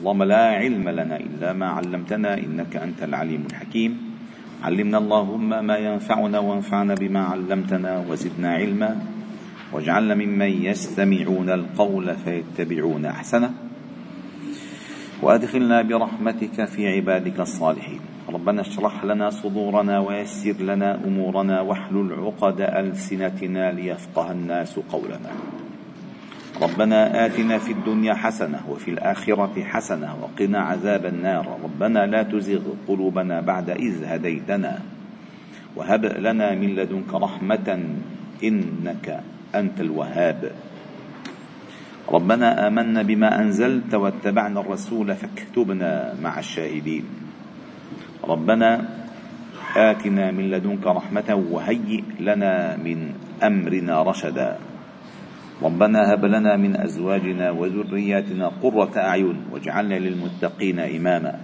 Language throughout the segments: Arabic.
اللهم لا علم لنا إلا ما علمتنا إنك أنت العليم الحكيم. علمنا اللهم ما ينفعنا وانفعنا بما علمتنا وزدنا علما. واجعلنا ممن يستمعون القول فيتبعون أحسنه. وأدخلنا برحمتك في عبادك الصالحين. ربنا اشرح لنا صدورنا ويسر لنا أمورنا واحلل عقد ألسنتنا ليفقه الناس قولنا. ربنا آتنا في الدنيا حسنة وفي الآخرة حسنة وقنا عذاب النار. ربنا لا تزغ قلوبنا بعد إذ هديتنا وهب لنا من لدنك رحمة إنك أنت الوهاب. ربنا آمنا بما أنزلت واتبعنا الرسول فاكتبنا مع الشاهدين. ربنا آتنا من لدنك رحمة وهيئ لنا من أمرنا رشدا. ربنا هب لنا من أزواجنا وذرياتنا قرة أعين واجعلنا للمتقين إماما.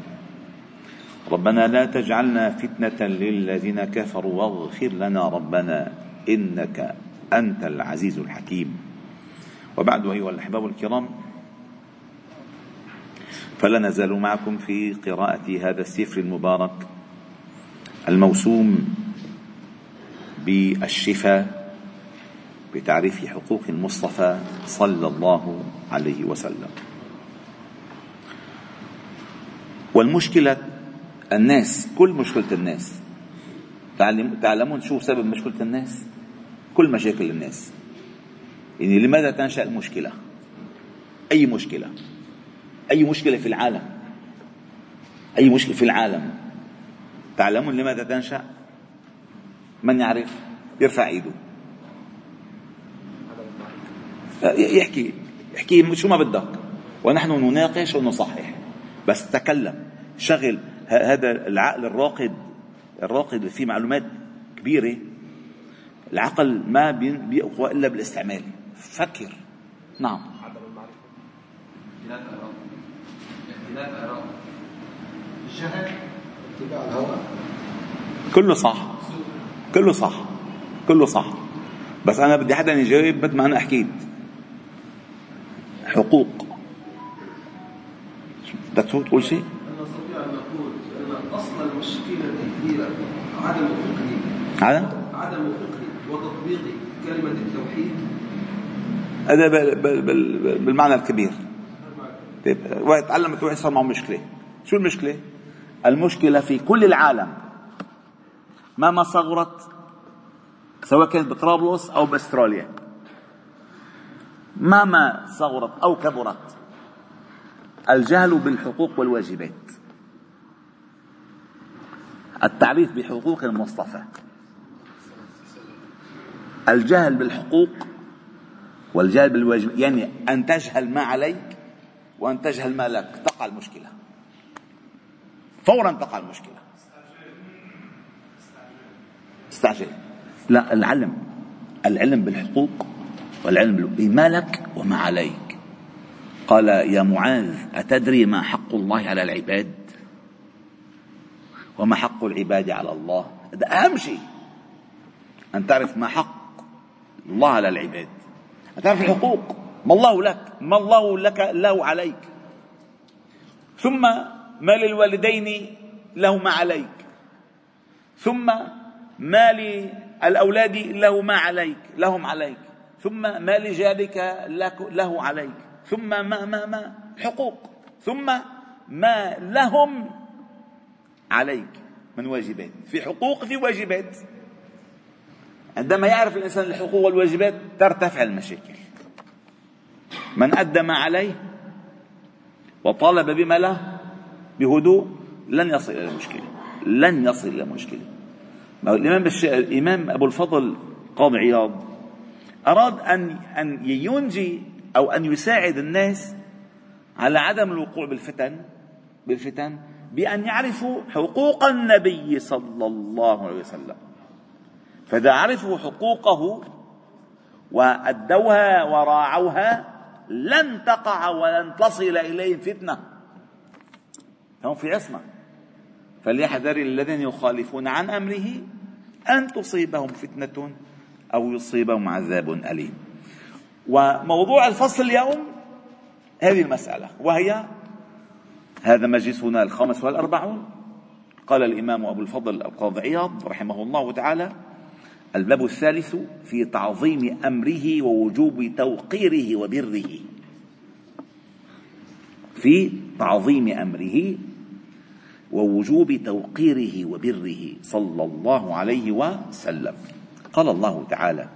ربنا لا تجعلنا فتنة للذين كفروا واغفر لنا ربنا إنك أنت العزيز الحكيم. وبعد أيها الأحباب الكرام فلا نزال معكم في قراءة هذا السفر المبارك الموسوم بالشفاء بتعريف حقوق المصطفى صلى الله عليه وسلم. والمشكلة الناس كل مشكلة الناس. تعلمون شو سبب مشكلة الناس؟ كل مشاكل الناس. يعني لماذا تنشأ المشكلة؟ أي مشكلة؟ أي مشكلة في العالم؟ أي مشكلة في العالم؟ تعلمون لماذا تنشأ؟ من يعرف؟ يرفع إيده. يحكي يحكي شو ما بدك. ونحن نناقش ونصحح. بس تكلم شغل هذا العقل الراقد الراقد فيه معلومات كبيرة. العقل ما بيقوى إلا بالاستعمال. فكر. نعم. كله صح. كله صح. كله صح. بس أنا بدي حدا يجاوب مثل ما أنا حكيت. حقوق. بدك تقول شيء؟ أنا أستطيع أن أقول أن أصل المشكلة الكبيره عدم الفقه عدم؟ عدم الفقه وتطبيق كلمة التوحيد. هذا بالمعنى الكبير. طيب واحد تعلم التوحيد صار معه مشكلة. شو المشكلة؟ المشكلة في كل العالم. مهما صغرت سواء كانت بطرابلس أو بأستراليا. مهما صغرت أو كبرت. الجهل بالحقوق والواجبات. التعريف بحقوق المصطفى. الجهل بالحقوق والجهل بالواجب يعني أن تجهل ما عليك وأن تجهل ما لك. تقع المشكلة. فورا تقع المشكلة. استعجل. لا العلم. العلم بالحقوق والعلم بما لك وما عليك؟ قال يا معاذ أتدري ما حق الله على العباد؟ وما حق العباد على الله؟ هذا أهم شيء. أن تعرف ما حق الله على العباد. أن تعرف الحقوق. ما الله لك؟ ما الله لك له عليك. ثم ما للوالدين له ما عليك. ثم ما للأولاد له ما عليك. لهم عليك. ثم ما لجارك له عليك. ثم ما ما ما حقوق ثم ما لهم عليك من واجبات. في حقوق في واجبات. عندما يعرف الإنسان الحقوق والواجبات ترتفع المشاكل. من أدى ما عليه وطالب بما له بهدوء لن يصل إلى المشكلة. لن يصل إلى المشكلة الإمام الإمام أبو الفضل قاضي عياض أراد أن أن ينجي أو أن يساعد الناس على عدم الوقوع بالفتن بالفتن بأن يعرفوا حقوق النبي صلى الله عليه وسلم. فإذا عرفوا حقوقه وأدوها وراعوها لن تقع ولن تصل إليهم فتنة. هم في عصمة. فليحذر الذين يخالفون عن أمره أن تصيبهم فتنة أو يصيبهم عذاب أليم. وموضوع الفصل اليوم هذه المسألة وهي هذا مجلسنا الخامس والأربعون. قال الإمام أبو الفضل القاضي عياض رحمه الله تعالى الباب الثالث في تعظيم أمره ووجوب توقيره وبره. في تعظيم أمره ووجوب توقيره وبره صلى الله عليه وسلم. قال الله تعالى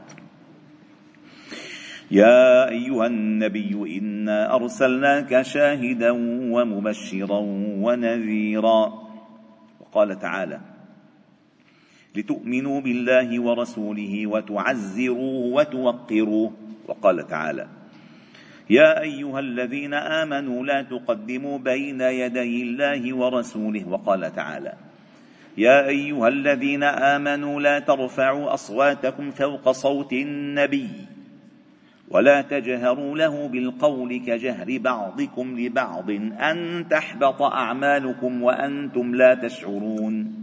يا أيها النبي إنا أرسلناك شاهدا ومبشرا ونذيرا. وقال تعالى لتؤمنوا بالله ورسوله وتعزروه وتوقروه. وقال تعالى يا أيها الذين آمنوا لا تقدموا بين يدي الله ورسوله. وقال تعالى يا أيها الذين آمنوا لا ترفعوا أصواتكم فوق صوت النبي ولا تجهروا له بالقول كجهر بعضكم لبعض أن تحبط أعمالكم وأنتم لا تشعرون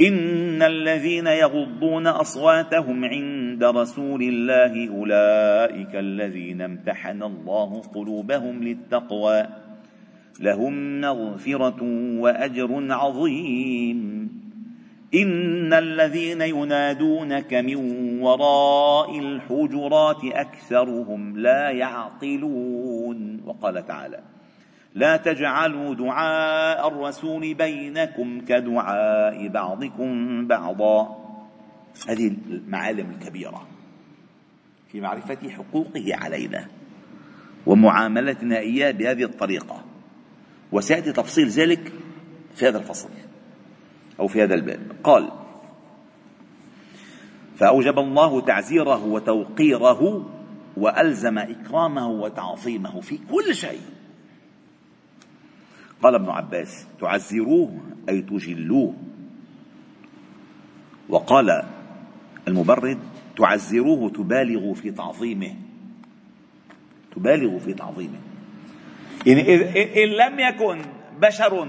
إن الذين يغضون أصواتهم عند رسول الله أولئك الذين امتحن الله قلوبهم للتقوى لهم مغفرة وأجر عظيم. إن الذين ينادونك من وراء الحجرات أكثرهم لا يعقلون. وقال تعالى لا تجعلوا دعاء الرسول بينكم كدعاء بعضكم بعضا. هذه المعالم الكبيرة في معرفة حقوقه علينا ومعاملتنا إياه بهذه الطريقة. وسيأتي تفصيل ذلك في هذا الفصل أو في هذا الباب. قال فأوجب الله تعزيره وتوقيره وألزم إكرامه وتعظيمه في كل شيء. قال ابن عباس تعزروه أي تجلوه. وقال المبرد تعزروه تبالغوا في تعظيمه. تبالغوا في تعظيمه. يعني إن لم يكن بشر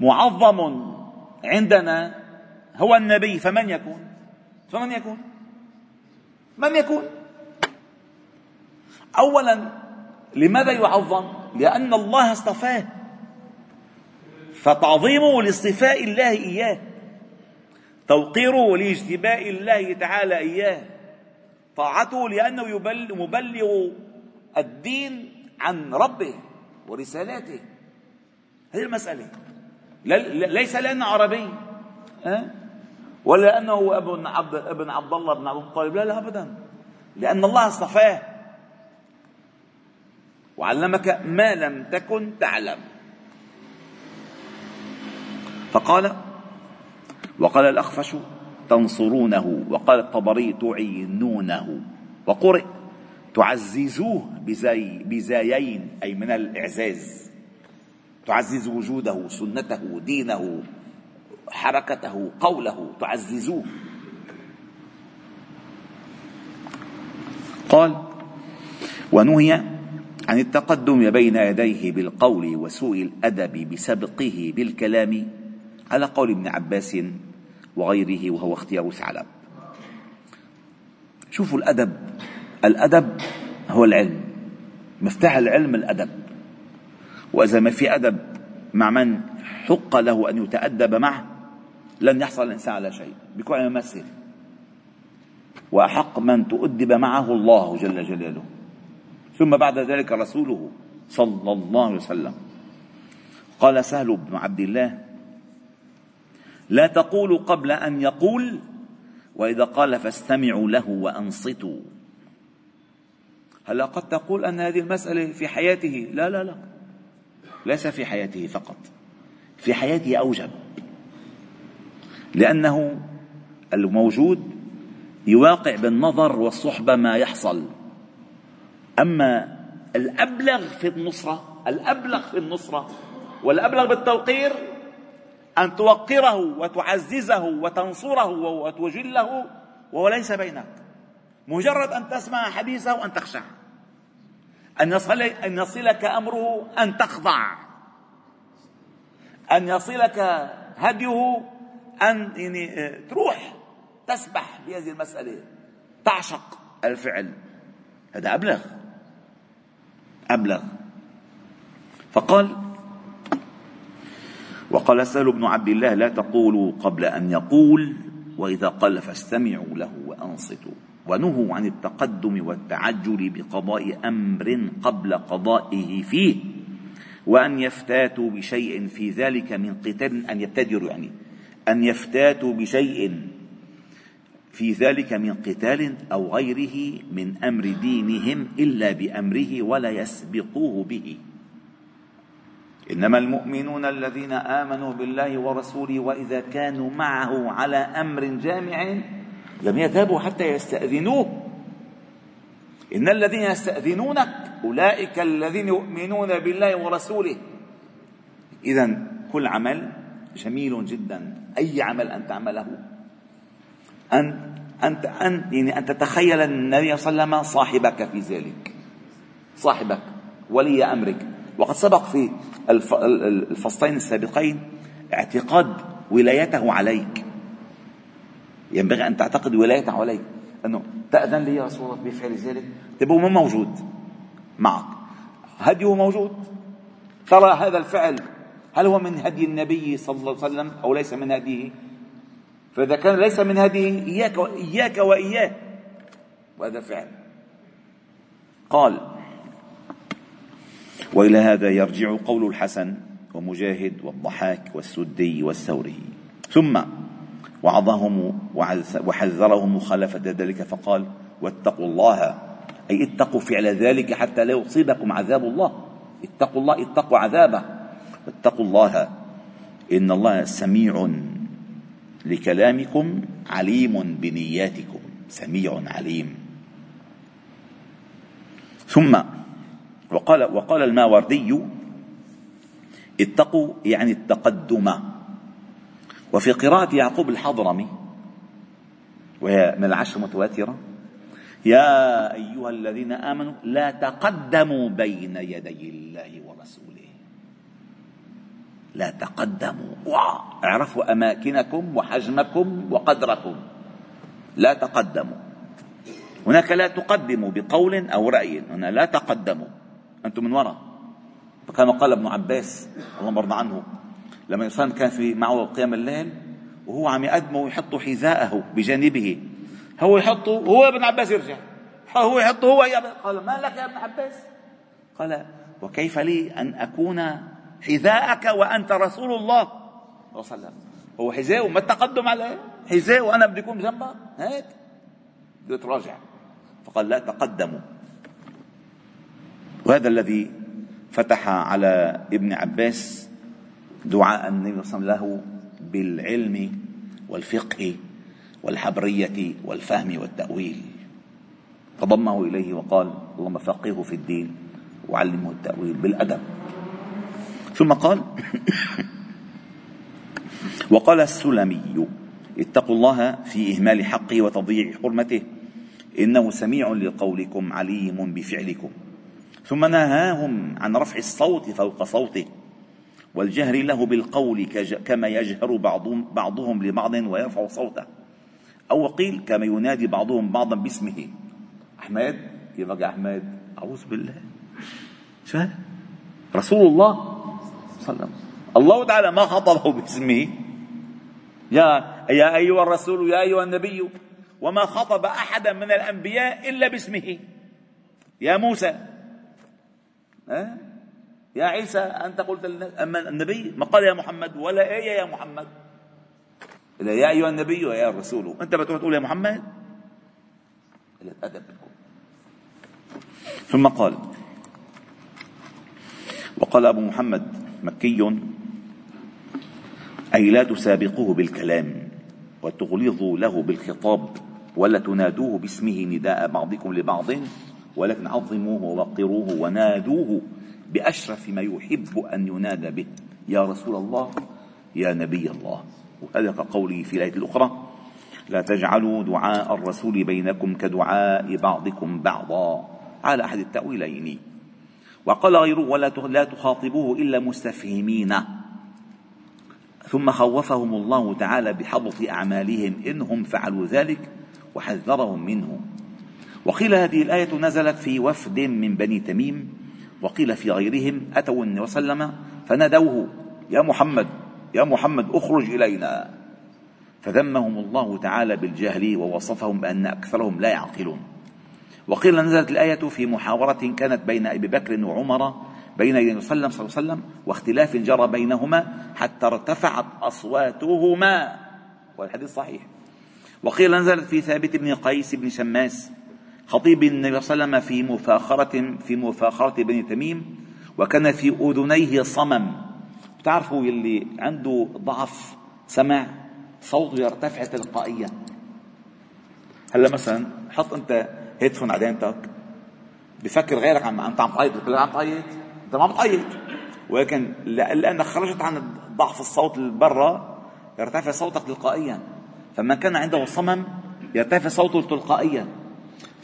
معظم عندنا هو النبي فمن يكون؟ فمن يكون؟ من يكون؟ اولا لماذا يعظم؟ لأن الله اصطفاه. فتعظيمه لاصطفاء الله إياه. توقيره لاجتباء الله تعالى إياه. طاعته لأنه مبلغ الدين عن ربه ورسالاته. هذه المسألة. ليس لأنه عربي. أه؟ ولا لأنه ابن عبد ابن عبد الله بن عبد المطلب لا لا أبدا. لأن الله اصطفاه. وعلمك ما لم تكن تعلم. فقال وقال الأخفش تنصرونه. وقال الطبري تعينونه. وقرئ. تعززوه بزي بزايين أي من الإعزاز. تعزز وجوده سنته دينه حركته قوله. تعززوه. قال ونهي عن التقدم بين يديه بالقول وسوء الأدب بسبقه بالكلام على قول ابن عباس وغيره وهو اختيار ثعلب. شوفوا الأدب. الأدب هو العلم. مفتاح العلم الأدب. وإذا ما في أدب مع من حق له أن يتأدب معه لن يحصل الإنسان على شيء. بيكون يمثل وأحق من تؤدب معه الله جل جلاله. ثم بعد ذلك رسوله صلى الله عليه وسلم. قال سهل بن عبد الله لا تقولوا قبل أن يقول وإذا قال فاستمعوا له وأنصتوا. هلا قد تقول أن هذه المسألة في حياته؟ لا لا لا. ليس في حياته فقط. في حياته أوجب. لأنه الموجود يواقع بالنظر والصحبة ما يحصل. أما الأبلغ في النصرة الأبلغ في النصرة والأبلغ بالتوقير أن توقره وتعززه وتنصره وتجله وهو ليس بينك. مجرد أن تسمع حديثه وأن تخشع أن يصل أن يصلك أمره أن تخضع. أن يصلك هديه أن يعني تروح تسبح بهذه المسألة. تعشق الفعل. هذا أبلغ. أبلغ. فقال وقال سهل بن عبد الله لا تقولوا قبل أن يقول وإذا قال فاستمعوا له وأنصتوا. ونهوا عن التقدم والتعجل بقضاء أمر قبل قضائه فيه وأن يفتاتوا بشيء في ذلك من قتال أن يبتدروا يعني أن يفتاتوا بشيء في ذلك من قتال أو غيره من أمر دينهم إلا بأمره ولا يسبقوه به. إنما المؤمنون الذين آمنوا بالله ورسوله وإذا كانوا معه على أمر جامع لم يذهبوا حتى يستأذنوه إن الذين يستأذنونك أولئك الذين يؤمنون بالله ورسوله. إذا كل عمل جميل جدا. أي عمل أن تعمله؟ أن أنت أن يعني أن تتخيل النبي صلى الله عليه وسلم صاحبك في ذلك. صاحبك ولي أمرك. وقد سبق في الفصلين السابقين اعتقاد ولايته عليك. ينبغي أن تعتقد ولايته عليك أنه تأذن لي يا رسول الله بفعل ذلك؟ طيب هو موجود معك. هديه موجود. ترى هذا الفعل هل هو من هدي النبي صلى الله عليه وسلم أو ليس من هديه؟ فإذا كان ليس من هديه إياك وإياك وإياه. وهذا فعل. قال وإلى هذا يرجع قول الحسن ومجاهد والضحاك والسدي والثوري. ثم وعظهم وحذرهم مخالفة ذلك فقال واتقوا الله. أي اتقوا فعل ذلك حتى لا يصيبكم عذاب الله. اتقوا الله اتقوا عذابه. واتقوا الله. إن الله سميع لكلامكم عليم بنياتكم. سميع عليم. ثم وقال وقال الماوردي اتقوا يعني التقدم. وفي قراءة يعقوب الحضرمي وهي من العشر متواترة يا أيها الذين آمنوا لا تقدموا بين يدي الله ورسوله. لا تقدموا. اعرفوا أماكنكم وحجمكم وقدركم. لا تقدموا. هناك لا تقدموا بقول أو رأي. هنا لا تقدموا. أنتم من وراء. فكما قال ابن عباس اللهم ارضى عنه لما الإنسان كان في معه قيام الليل وهو عم يقدمه ويحط حذاءه بجانبه هو يحطه هو ابن عباس يرجع. هو يحطه هو يا قال ما لك يا ابن عباس؟ قال وكيف لي أن أكون حذاءك وأنت رسول الله؟ صلى الله عليه وسلم. هو حذاء ما التقدم عليه؟ حذاء وأنا بدي أكون جنبك هيك. بده يتراجع فقال لا تقدموا. وهذا الذي فتح على ابن عباس دعاء النبي صلى الله عليه وسلم له بالعلم والفقه والحبرية والفهم والتأويل. فضمه إليه وقال اللهم فقهه في الدين وعلمه التأويل بالأدب. ثم قال وقال السلمي اتقوا الله في إهمال حقه وتضييع حرمته إنه سميع لقولكم عليم بفعلكم. ثم نهاهم عن رفع الصوت فوق صوته. والجهر له بالقول كما يجهر بعضهم, بعضهم لبعض ويرفع صوته. أو قيل كما ينادي بعضهم بعضا باسمه. أحمد؟ كيف بقى أحمد؟ أعوذ بالله. شو رسول الله صلى الله عليه وسلم. الله تعالى ما خطبه باسمه. يا يا أيها الرسول يا أيها النبي وما خطب أحدا من الأنبياء إلا باسمه. يا موسى. أه؟ يا عيسى أنت قلت أما النبي ما قال يا محمد ولا إيه يا محمد؟ إلا يا أيها النبي ويا الرسول أنت بتروح تقول يا محمد؟ الأدب ثم قال وقال أبو محمد مكي أي لا تسابقوه بالكلام وتغلظوا له بالخطاب ولا تنادوه باسمه نداء بعضكم لبعض ولكن عظموه ووقروه ونادوه. بأشرف ما يحب أن ينادى به. يا رسول الله يا نبي الله. وهذا كقوله في الآية الأخرى لا تجعلوا دعاء الرسول بينكم كدعاء بعضكم بعضا. على أحد التأويلين. وقال غيره ولا لا تخاطبوه إلا مستفهمين. ثم خوفهم الله تعالى بحبط أعمالهم إنهم فعلوا ذلك وحذرهم منه. وقيل هذه الآية نزلت في وفد من بني تميم. وقيل في غيرهم أتوا النبي صلى الله عليه وسلم فنادوه يا محمد يا محمد اخرج إلينا. فذمهم الله تعالى بالجهل ووصفهم بأن أكثرهم لا يعقلون. وقيل نزلت الآية في محاورة كانت بين أبي بكر وعمر بين يدي صلى الله عليه وسلم واختلاف جرى بينهما حتى ارتفعت أصواتهما. والحديث صحيح. وقيل نزلت في ثابت بن قيس بن شماس خطيب النبي صلى الله عليه وسلم في مفاخرة في مفاخرة بني تميم وكان في أذنيه صمم. بتعرفوا يلي عنده ضعف سمع صوته يرتفع تلقائيا. هلأ مثلا حط أنت هيدفون على دينتك بفكر غيرك عم أنت عم تعيط بتقول عم تعيط؟ أنت ما عم تعيط. ولكن لأنك خرجت عن ضعف الصوت برا يرتفع صوتك تلقائيا. فمن كان عنده صمم يرتفع صوته تلقائيا.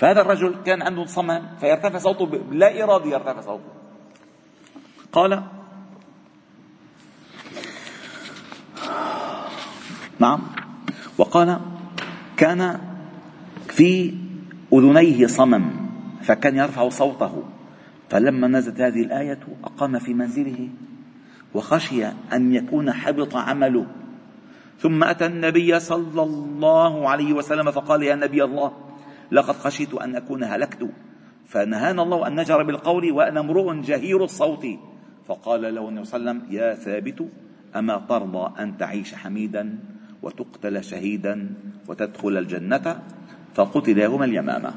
فهذا الرجل كان عنده صمم فيرتفع صوته لا إرادي يرتفع صوته. قال نعم. وقال كان في أذنيه صمم فكان يرفع صوته. فلما نزلت هذه الآية أقام في منزله وخشي أن يكون حبط عمله. ثم أتى النبي صلى الله عليه وسلم فقال يا نبي الله لقد خشيت أن أكون هلكت. فنهانا الله أن نجر بالقول وأنا امرؤ جهير الصوت. فقال له النبي صلى الله عليه وسلم يا ثابت أما ترضى أن تعيش حميدا وتقتل شهيدا وتدخل الجنة؟ فقتل يوم اليمامة.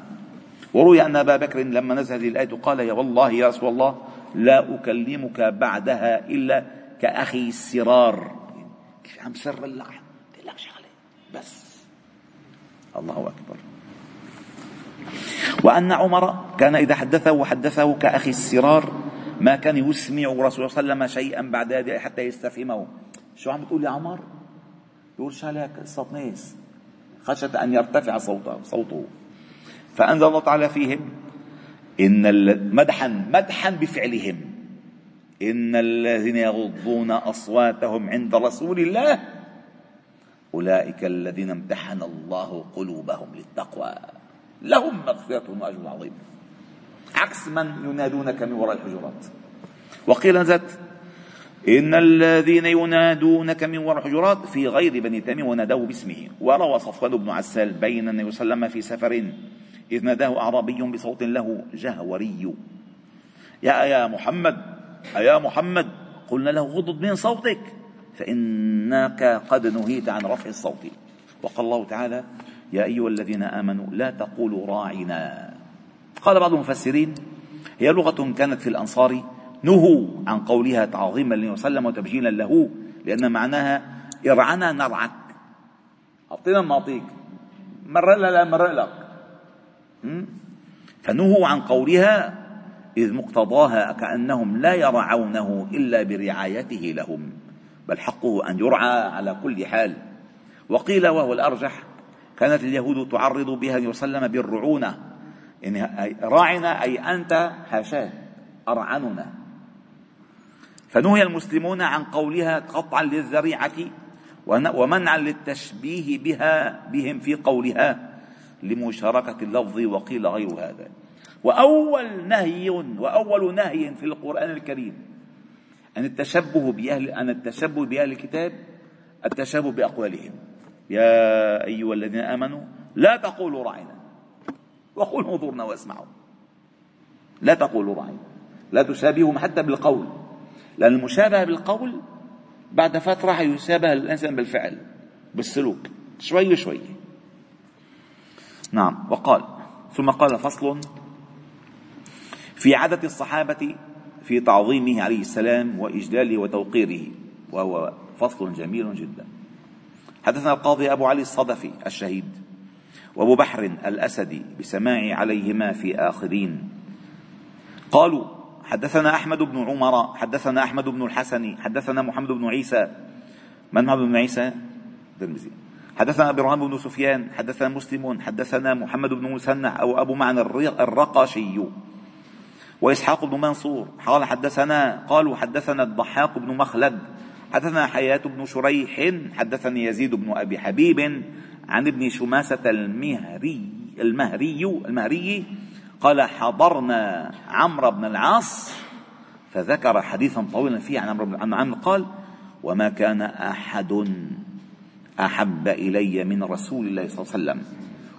وروي أن أبا بكر لما نزل هذه الآية قال يا والله يا رسول الله لا أكلمك بعدها إلا كأخي السرار كيف عم سر اللحم لك شغلة بس. الله أكبر. وأن عمر كان إذا حدثه حدثه كأخي السرار ما كان يسمع رسول الله صلى الله عليه وسلم شيئا بعد ذلك حتى يستفهمه. شو عم بتقول يا عمر؟ يقول شالك قصة ناس. خشية أن يرتفع صوته, صوته. فأنزل الله تعالى فيهم إن مدحا مدحا بفعلهم. إن الذين يغضون أصواتهم عند رسول الله أولئك الذين امتحن الله قلوبهم للتقوى. لهم مغفرة وأجر عظيم. عكس من ينادونك من وراء الحجرات. وقيل نزلت إن الذين ينادونك من وراء الحجرات في غير بني تميم ونادوه باسمه. وروى صفوان بن عسال بين النبي صلى الله عليه وسلم في سفر إذ ناداه أعرابي بصوت له جهوري. يا يا محمد أيا محمد قلنا له غضض من صوتك. فإنك قد نهيت عن رفع الصوت. وقال الله تعالى يا أيها الذين آمنوا لا تقولوا راعنا. قال بعض المفسرين هي لغة كانت في الأنصار نهوا عن قولها تعظيما صلى وسلم وتبجيلا له لأن معناها ارعنا نرعك. أعطينا نعطيك مرق لا مرق لك. فنهوا عن قولها إذ مقتضاها كأنهم لا يرعونه إلا برعايته لهم بل حقه أن يرعى على كل حال. وقيل وهو الأرجح كانت اليهود تعرض بها النبي صلى الله عليه وسلم بالرعونة. يعني راعنا أي أنت حاشاة أرعننا. فنهي المسلمون عن قولها قطعا للذريعة ومنعا للتشبيه بها بهم في قولها لمشاركة اللفظ وقيل غير هذا. وأول نهي وأول نهي في القرآن الكريم أن التشبه بأهل أن التشبه بأهل الكتاب التشبه بأقوالهم. يا أيها الذين آمنوا لا تقولوا راعنا وقولوا انظرنا واسمعوا. لا تقولوا راعنا لا تشابههم حتى بالقول. لأن المشابهة بالقول بعد فترة يشابه الإنسان بالفعل بالسلوك. شوي شوي. نعم. وقال ثم قال فصل في عادة الصحابة في تعظيمه عليه السلام وإجلاله وتوقيره. وهو فصل جميل جدا. حدثنا القاضي أبو علي الصدفي الشهيد وأبو بحر الأسدي بسماع عليهما في آخرين. قالوا حدثنا أحمد بن عمر حدثنا أحمد بن الحسن حدثنا محمد بن عيسى. من محمد بن عيسى؟ ترمزي حدثنا إبراهيم بن سفيان حدثنا مسلم حدثنا محمد بن مسنع أو أبو معنى الرقاشي وإسحاق بن منصور قال حدثنا قالوا حدثنا الضحاك بن مخلد حدثنا حياة بن شريح حدثني يزيد بن أبي حبيب عن ابن شماسة المهري المهري المهري قال حضرنا عمرو بن العاص فذكر حديثا طويلا فيه عن عمرو بن عمرو قال وما كان أحد أحب إلي من رسول الله صلى الله عليه وسلم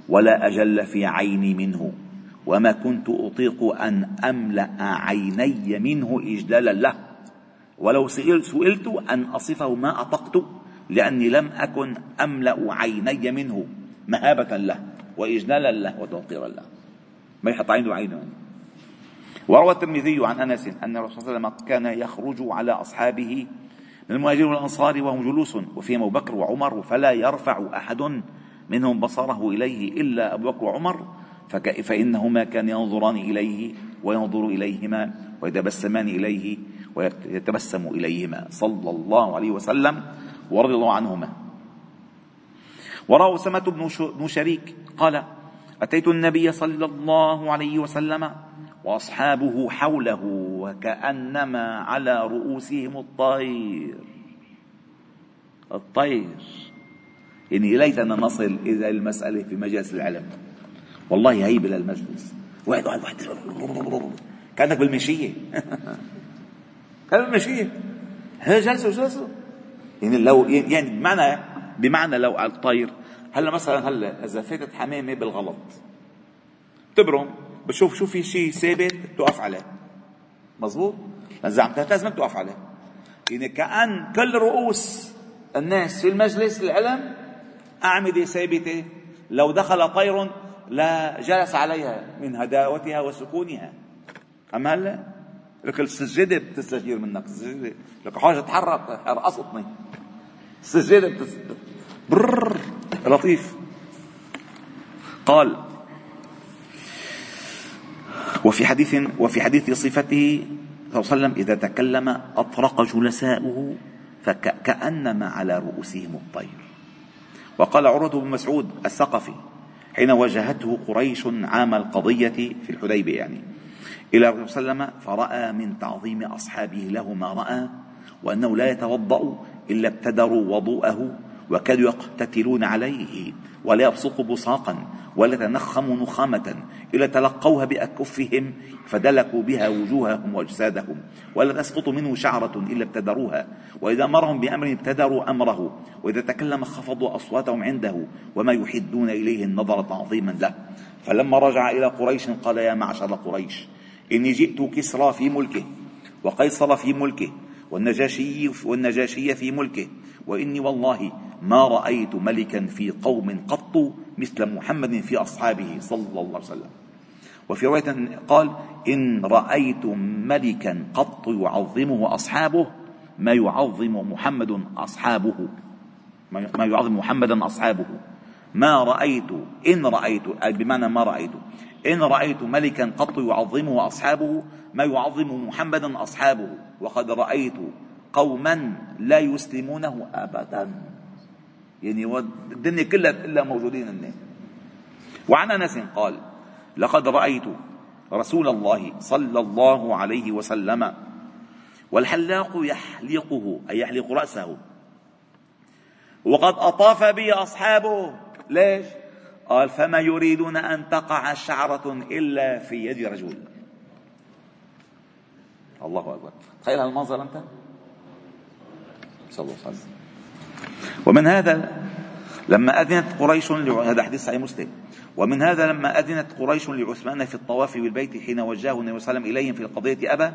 ولا أجل في عيني منه وما كنت أطيق أن أملأ عيني منه إجلالا له. ولو سئلت أن أصفه ما أطقت لأني لم أكن أملأ عيني منه. مهابة له وإجلالا له وتوقيرا له. ما يحط عينه عينه وروى الترمذي عن أنس أن الرسول صلى الله عليه وسلم كان يخرج على أصحابه من المهاجرين والأنصار وهم جلوس وفيهم أبو بكر وعمر فلا يرفع أحد منهم بصره إليه إلا أبو بكر وعمر فإنهما كان ينظران إليه وينظر إليهما ويتبسمان إليه. ويتبسم إليهما صلى الله عليه وسلم ورضي الله عنهما. وروى سمة بن شريك قال أتيت النبي صلى الله عليه وسلم وأصحابه حوله وكأنما على رؤوسهم الطير. الطير. يعني ليتنا نصل إلى المسألة في مجالس العلم. والله هيبة للمجلس واحد واحد واحد. كأنك بالمشية. كأنك بالمشية هي جلسوا جلسوا يعني لو يعني بمعنى بمعنى لو على الطير. هلا مثلا هلا إذا فاتت حمامة بالغلط. تبرم بشوف شو في شيء ثابت بتوقف عليه. مزبوط إذا عم تهتز ما بتوقف عليه. يعني كأن كل رؤوس الناس في المجلس العلم أعمدة ثابتة. لو دخل طير لا جلس عليها من هداوتها وسكونها. أما هلا؟ لك السجادة بتستجير منك. السجادة. لك حاجة تحرك رقصتني السجادة بتس... برر لطيف. قال وفي حديث وفي حديث صفته صلى الله عليه وسلم إذا تكلم أطرق جلساؤه فكأنما على رؤوسهم الطير. وقال عروة بن مسعود الثقفي حين واجهته قريش عام القضية في الحديبية يعني. إلى الرسول صلى الله عليه وسلم فرأى من تعظيم أصحابه له ما رأى وأنه لا يتوضأ إلا ابتدروا وضوءه وكادوا يقتتلون عليه ولا يبصق بصاقا ولا تنخموا نخامة إلا تلقوها بأكفهم فدلكوا بها وجوههم وأجسادهم ولا تسقط منه شعرة إلا ابتدروها وإذا أمرهم بأمر ابتدروا أمره وإذا تكلم خفضوا أصواتهم عنده وما يحدون إليه النظر تعظيما له فلما رجع إلى قريش قال يا معشر قريش إني جئت كسرى في ملكه وقيصر في ملكه والنجاشي والنجاشي في ملكه وإني والله ما رأيت ملكا في قوم قط مثل محمد في أصحابه صلى الله عليه وسلم. وفي رواية قال إن رأيت ملكا قط يعظمه أصحابه ما يعظم محمد أصحابه ما يعظم محمدا أصحابه. ما رأيت إن رأيت أي بمعنى ما رأيت. إن رأيت ملكا قط يعظمه أصحابه ما يعظم محمدا أصحابه. وقد رأيت قوما لا يسلمونه أبدا. يعني الدنيا كلها إلا موجودين الناس وعن أنس قال لقد رأيت رسول الله صلى الله عليه وسلم والحلاق يحلقه أي يحلق رأسه. وقد أطاف بي أصحابه. ليش؟ قال فما يريدون أن تقع شعرة إلا في يد رجل. الله أكبر. تخيل هالمنظر أنت؟ صلى الله عليه وسلم. ومن هذا لما أذنت قريش هذا حديث صحيح مسلم. ومن هذا لما أذنت قريش لعثمان في الطواف بالبيت حين وجهه النبي صلى الله عليه وسلم إليهم في القضية أبى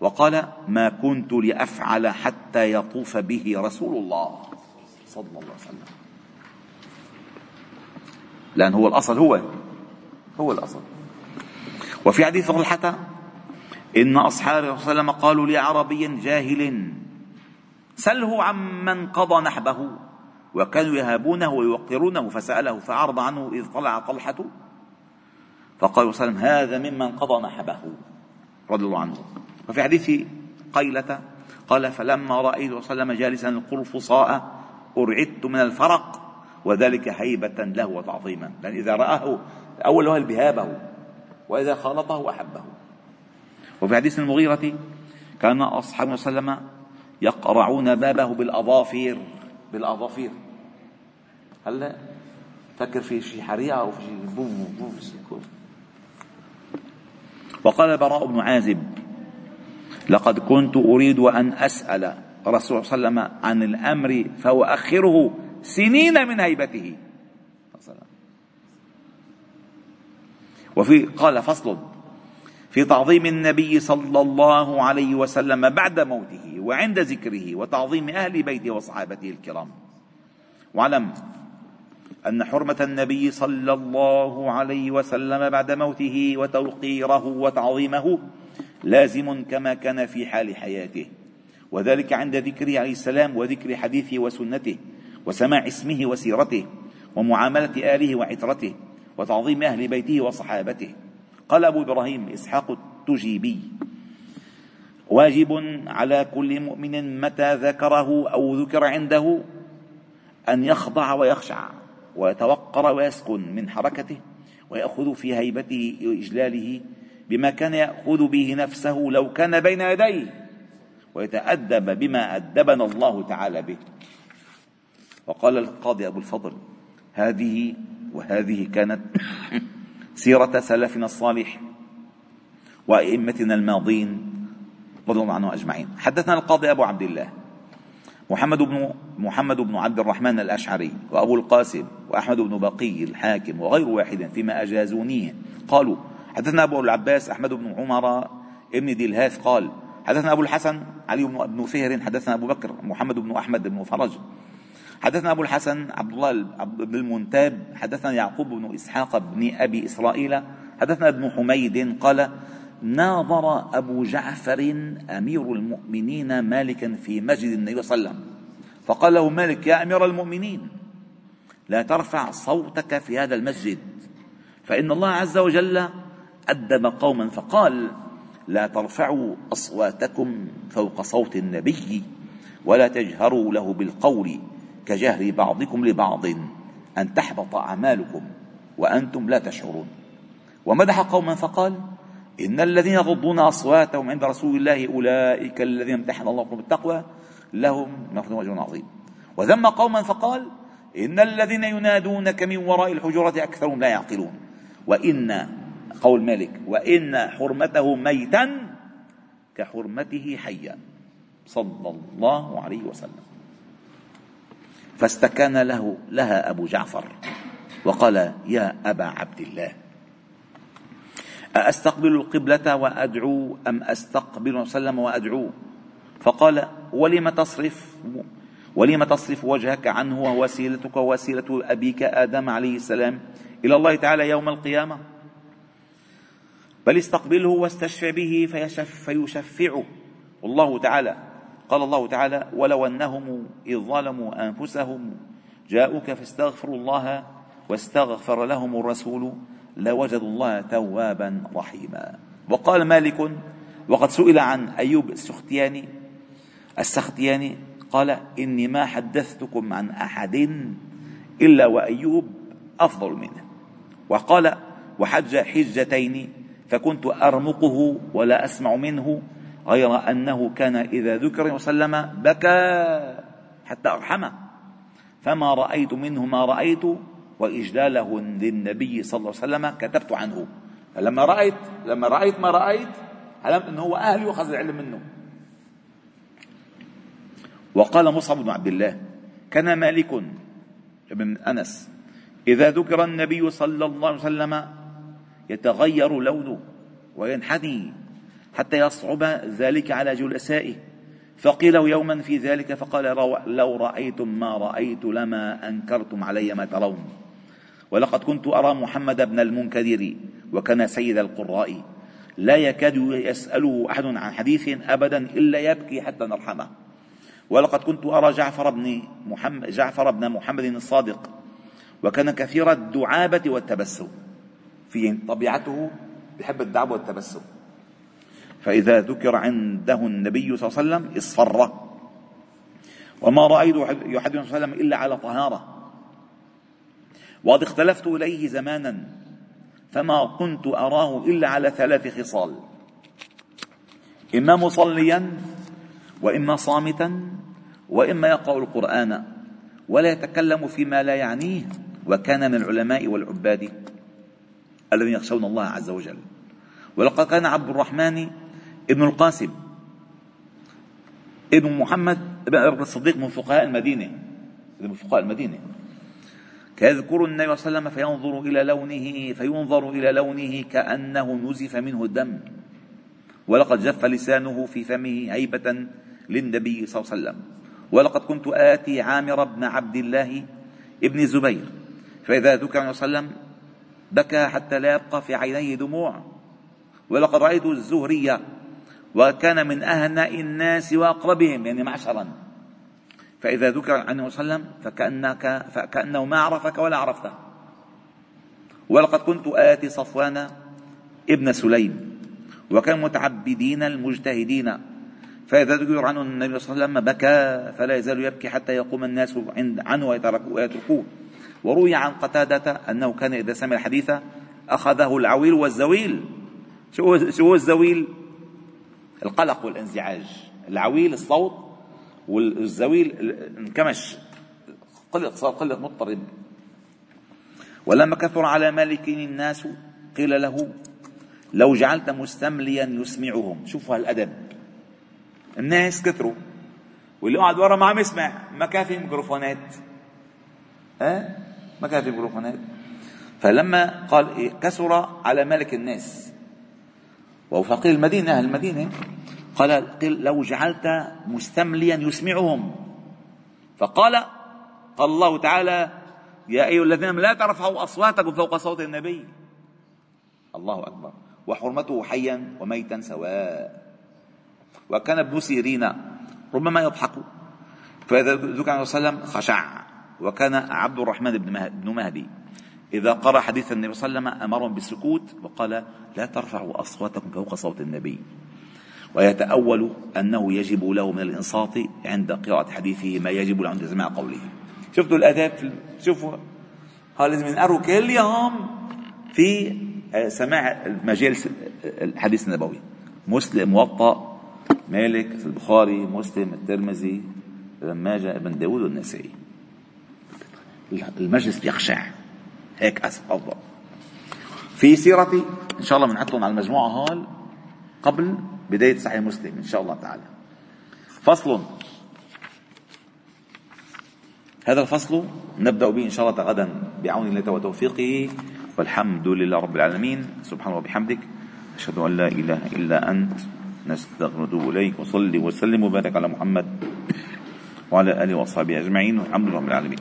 وقال ما كنت لأفعل حتى يطوف به رسول الله. صلى الله عليه وسلم. لأن هو الأصل هو هو الأصل. وفي حديث طلحة إن أصحاب صلى الله عليه وسلم قالوا لعربي جاهل سله عمن قضى نحبه وكانوا يهابونه ويوقرونه فسأله فعرض عنه إذ طلع طلحة فقال صلى الله عليه وسلم هذا ممن قضى نحبه رضي الله عنه. وفي حديث قيلة قال فلما رأيت صلى الله عليه وسلم جالسا القرفصاء أرعدت من الفرق وذلك هيبة له وتعظيما. لأن إذا رآه أول وهل بهابه وإذا خالطه أحبه. وفي حديث المغيرة كان أصحاب صلى الله عليه وسلم يقرعون بابه بالأظافير. بالأظافير. هلا فكر في شيء حريقة أو في شيء بوم بوم وقال البراء بن عازب لقد كنت أريد أن أسأل الرسول صلى الله عليه وسلم عن الأمر فأؤخره سنين من هيبته. وفي قال فصل. في تعظيم النبي صلى الله عليه وسلم بعد موته وعند ذكره وتعظيم أهل بيته وصحابته الكرام. واعلم أن حرمة النبي صلى الله عليه وسلم بعد موته وتوقيره وتعظيمه لازم كما كان في حال حياته. وذلك عند ذكره عليه السلام وذكر حديثه وسنته. وسماع اسمه وسيرته ومعاملة آله وعترته وتعظيم أهل بيته وصحابته. قال أبو إبراهيم إسحاق التجيبي واجب على كل مؤمن متى ذكره أو ذكر عنده أن يخضع ويخشع ويتوقر ويسكن من حركته ويأخذ في هيبته وإجلاله بما كان يأخذ به نفسه لو كان بين يديه ويتأدب بما أدبنا الله تعالى به. وقال القاضي أبو الفضل هذه وهذه كانت سيرة سلفنا الصالح وأئمتنا الماضين رضي الله عنهم أجمعين. حدثنا القاضي أبو عبد الله محمد بن محمد بن عبد الرحمن الأشعري وأبو القاسم وأحمد بن بقي الحاكم وغير واحد فيما أجازونيه. قالوا حدثنا أبو العباس أحمد بن عمر ابن دلهاث قال حدثنا أبو الحسن علي بن فهر حدثنا أبو بكر محمد بن أحمد بن فرج حدثنا أبو الحسن عبد الله بن المنتاب حدثنا يعقوب بن إسحاق بن أبي إسرائيل حدثنا ابن حميد قال ناظر أبو جعفر أمير المؤمنين مالكا في مسجد النبي صلى الله عليه وسلم. فقال له مالك يا أمير المؤمنين لا ترفع صوتك في هذا المسجد فإن الله عز وجل أدب قوما فقال لا ترفعوا أصواتكم فوق صوت النبي ولا تجهروا له بالقول. كجهر بعضكم لبعض أن تحبط أعمالكم وأنتم لا تشعرون. ومدح قوما فقال إن الذين يغضون أصواتهم عند رسول الله أولئك الذين امتحن الله بالتقوى لهم مغفرة أجر عظيم. وذم قوما فقال إن الذين ينادونك من وراء الحجرات أكثرهم لا يعقلون. وإن قول مالك وإن حرمته ميتا كحرمته حيا. صلى الله عليه وسلم. فاستكان له لها أبو جعفر وقال يا أبا عبد الله أستقبل القبلة وأدعو أم أستقبل وسلم وأدعو؟ فقال ولم تصرف ولم تصرف وجهك عنه ووسيلتك ووسيلة أبيك آدم عليه السلام إلى الله تعالى يوم القيامة؟ بل استقبله واستشفع به فيشف فيشفعه. والله تعالى قال الله تعالى ولو أنهم إذ ظلموا أنفسهم جاءوك فاستغفروا الله واستغفر لهم الرسول لوجدوا الله توابا رحيما. وقال مالك وقد سئل عن أيوب السختياني السختياني قال إني ما حدثتكم عن أحد إلا وأيوب أفضل منه. وقال وحج حجتين فكنت أرمقه ولا أسمع منه غير أنه كان إذا ذكر وسلم بكى حتى أرحمه. فما رأيت منه ما رأيت وإجلاله للنبي صلى الله عليه وسلم كتبت عنه. فلما رأيت لما رأيت ما رأيت علمت أنه هو أهل يؤخذ العلم منه. وقال مصعب بن عبد الله كان مالك ابن أنس إذا ذكر النبي صلى الله عليه وسلم يتغير لونه وينحني حتى يصعب ذلك على جلسائه. فقيل يوما في ذلك فقال لو رأيتم ما رأيت لما أنكرتم علي ما ترون. ولقد كنت أرى محمد بن المنكدر وكان سيد القراء. لا يكاد يسأله أحد عن حديث أبدا إلا يبكي حتى نرحمه. ولقد كنت أرى جعفر بن محمد جعفر بن محمد الصادق. وكان كثير الدعابة والتبسم. في طبيعته يحب الدعوة والتبسم. فإذا ذكر عنده النبي صلى الله عليه وسلم اصفر. وما رأيت يحدث صلى الله عليه وسلم إلا على طهارة. وقد اختلفت إليه زمانا فما كنت أراه إلا على ثلاث خصال. إما مصليا وإما صامتا وإما يقرأ القرآن. ولا يتكلم فيما لا يعنيه وكان من العلماء والعباد الذين يخشون الله عز وجل. ولقد كان عبد الرحمن ابن القاسم ابن محمد ابن الصديق من فقهاء المدينة من فقهاء المدينة. فيذكر النبي صلى الله عليه وسلم فينظر إلى لونه فينظر إلى لونه كأنه نزف منه الدم. ولقد جف لسانه في فمه هيبة للنبي صلى الله عليه وسلم. ولقد كنت آتي عامر بن عبد الله ابن الزبير فإذا ذكر النبي صلى الله عليه وسلم بكى حتى لا يبقى في عينيه دموع. ولقد رأيت الزهري وكان من أهنأ الناس وأقربهم يعني معشرا. فإذا ذكر عنه صلى الله عليه وسلم فكأنك فكأنه ما عرفك ولا عرفته. ولقد كنت آتي صفوان ابن سليم وكان متعبدين المجتهدين. فإذا ذكر عنه النبي صلى الله عليه وسلم بكى فلا يزال يبكي حتى يقوم الناس عنه ويتركوه وروي عن قتادة أنه كان إذا سمع الحديث أخذه العويل والزويل. شو شو هو الزويل؟ القلق والانزعاج. العويل الصوت والزويل انكمش قلق صار قلق مضطرب. ولما كثر على مالك الناس قيل له لو جعلت مستمليا يسمعهم. شوفوا هالأدب. الناس كثروا. واللي قاعد ورا ما عم يسمع. ما كان في ميكروفونات. ها؟ ما كان في ميكروفونات. فلما قال إيه؟ كثر على ملك الناس. وهو فقير المدينة أهل المدينة. قال قل لو جعلت مستمليا يسمعهم. فقال قال الله تعالى يا أيها الذين لا ترفعوا أصواتكم فوق صوت النبي. الله أكبر. وحرمته حيا وميتا سواء. وكان ابن سيرين ربما يضحك. فإذا ذكر عليه وسلم خشع. وكان عبد الرحمن بن مهدي. إذا قرأ حديث النبي صلى الله عليه وسلم أمرهم بالسكوت وقال لا ترفعوا أصواتكم فوق صوت النبي. ويتأول أنه يجب له من الإنصات عند قراءة حديثه ما يجب له عند سماع قوله. شفتوا الآداب؟ شوفوا. هذا لازم ينقروا كل يوم في سماع مجالس الحديث النبوي. مسلم موطأ مالك البخاري مسلم الترمذي ابن ماجه ابن داود والنسائي. المجلس بيخشع. هيك أفضل في سيرتي إن شاء الله بنحطهم على المجموعة هال قبل بداية صحيح مسلم إن شاء الله تعالى. فصل. هذا الفصل نبدأ به إن شاء الله غدا بعون الله وتوفيقه. والحمد لله رب العالمين. سبحانه وبحمدك أشهد أن لا إله إلا أنت. نستغفر ونتوب إليك. وصلي وسلم وبارك على محمد وعلى آله وأصحابه أجمعين. والحمد لله رب العالمين.